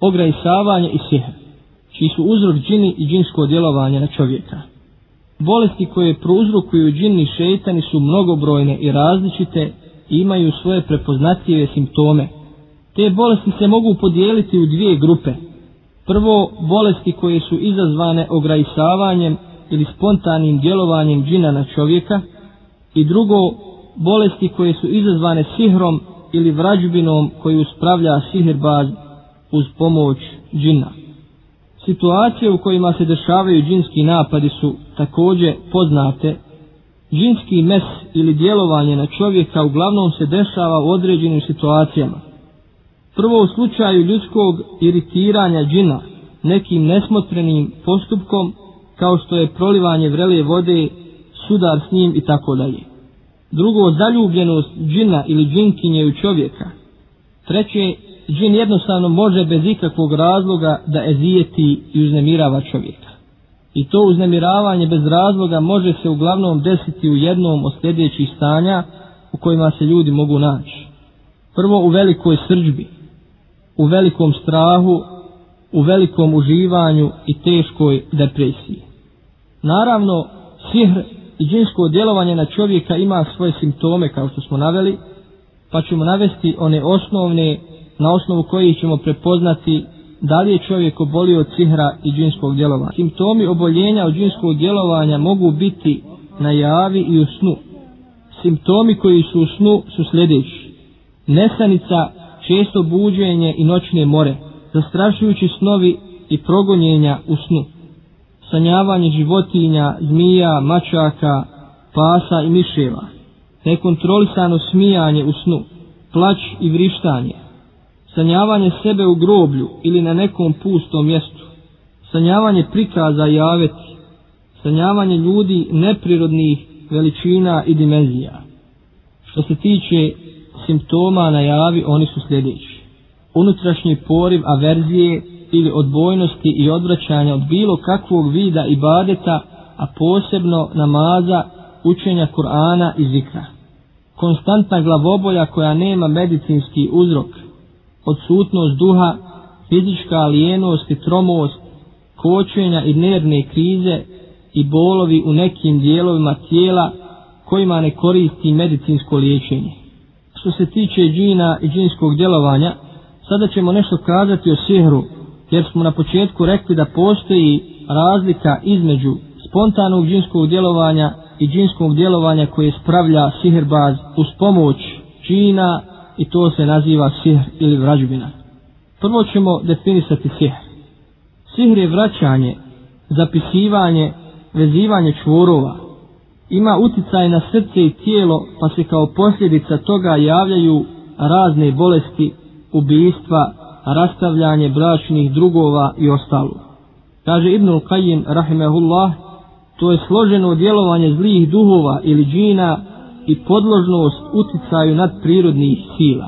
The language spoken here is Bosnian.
ograjsavanje i sihr, čiji su uzrok džini i džinsko djelovanje na čovjeka. Bolesti koje prouzrokuju džinni šeitani su mnogobrojne i različite i imaju svoje prepoznatljive simptome. Te bolesti se mogu podijeliti u dvije grupe. Prvo, bolesti koje su izazvane ograjsavanjem ili spontanim djelovanjem džina na čovjeka i drugo, bolesti koje su izazvane sihrom ili vrađbinom koju spravlja sihirbaz uz pomoć džina. Situacije u kojima se dešavaju džinski napadi su također poznate. Džinski mes ili djelovanje na čovjeka uglavnom se dešava u određenim situacijama. Prvo u slučaju ljudskog iritiranja džina nekim nesmotrenim postupkom kao što je prolivanje vrele vode, sudar s njim i tako dalje. Drugo, zaljubljenost džina ili džinkinje u čovjeka. Treće, džin jednostavno može bez ikakvog razloga da ezijeti i uznemirava čovjeka. I to uznemiravanje bez razloga može se uglavnom desiti u jednom od sljedećih stanja u kojima se ljudi mogu naći. Prvo u velikoj srđbi, u velikom strahu, u velikom uživanju i teškoj depresiji. Naravno, sihr i džinsko djelovanje na čovjeka ima svoje simptome kao što smo naveli, pa ćemo navesti one osnovne na osnovu kojih ćemo prepoznati da li je čovjek obolio od sihra i džinskog djelovanja. Simptomi oboljenja od džinskog djelovanja mogu biti na javi i u snu. Simptomi koji su u snu su sljedeći. Nesanica, često buđenje i noćne more, zastrašujući snovi i progonjenja u snu. Sanjavanje životinja, zmija, mačaka, pasa i miševa. Nekontrolisano smijanje u snu, plać i vrištanje, sanjavanje sebe u groblju ili na nekom pustom mjestu, sanjavanje prikaza i aveti, sanjavanje ljudi neprirodnih veličina i dimenzija. Što se tiče simptoma na javi, oni su sljedeći. Unutrašnji poriv averzije ili odbojnosti i odvraćanja od bilo kakvog vida i badeta, a posebno namaza, učenja Kur'ana i zikra. Konstantna glavobolja koja nema medicinski uzrok, odsutnost duha, fizička alijenost i tromost, kočenja i nervne krize i bolovi u nekim dijelovima tijela kojima ne koristi medicinsko liječenje. Što se tiče džina i džinskog djelovanja, sada ćemo nešto kazati o sihru, jer smo na početku rekli da postoji razlika između spontanog džinskog djelovanja i džinskog djelovanja koje spravlja sihirbaz uz pomoć džina i to se naziva sihr ili vrađbina. Prvo ćemo definisati sihr. Sihr je vraćanje, zapisivanje, vezivanje čvorova. Ima uticaj na srce i tijelo, pa se kao posljedica toga javljaju razne bolesti, ubijstva, rastavljanje bračnih drugova i ostalo. Kaže Ibnul Qayyim, rahimehullah, to je složeno djelovanje zlih duhova ili džina i podložnost uticaju nad prirodnih sila.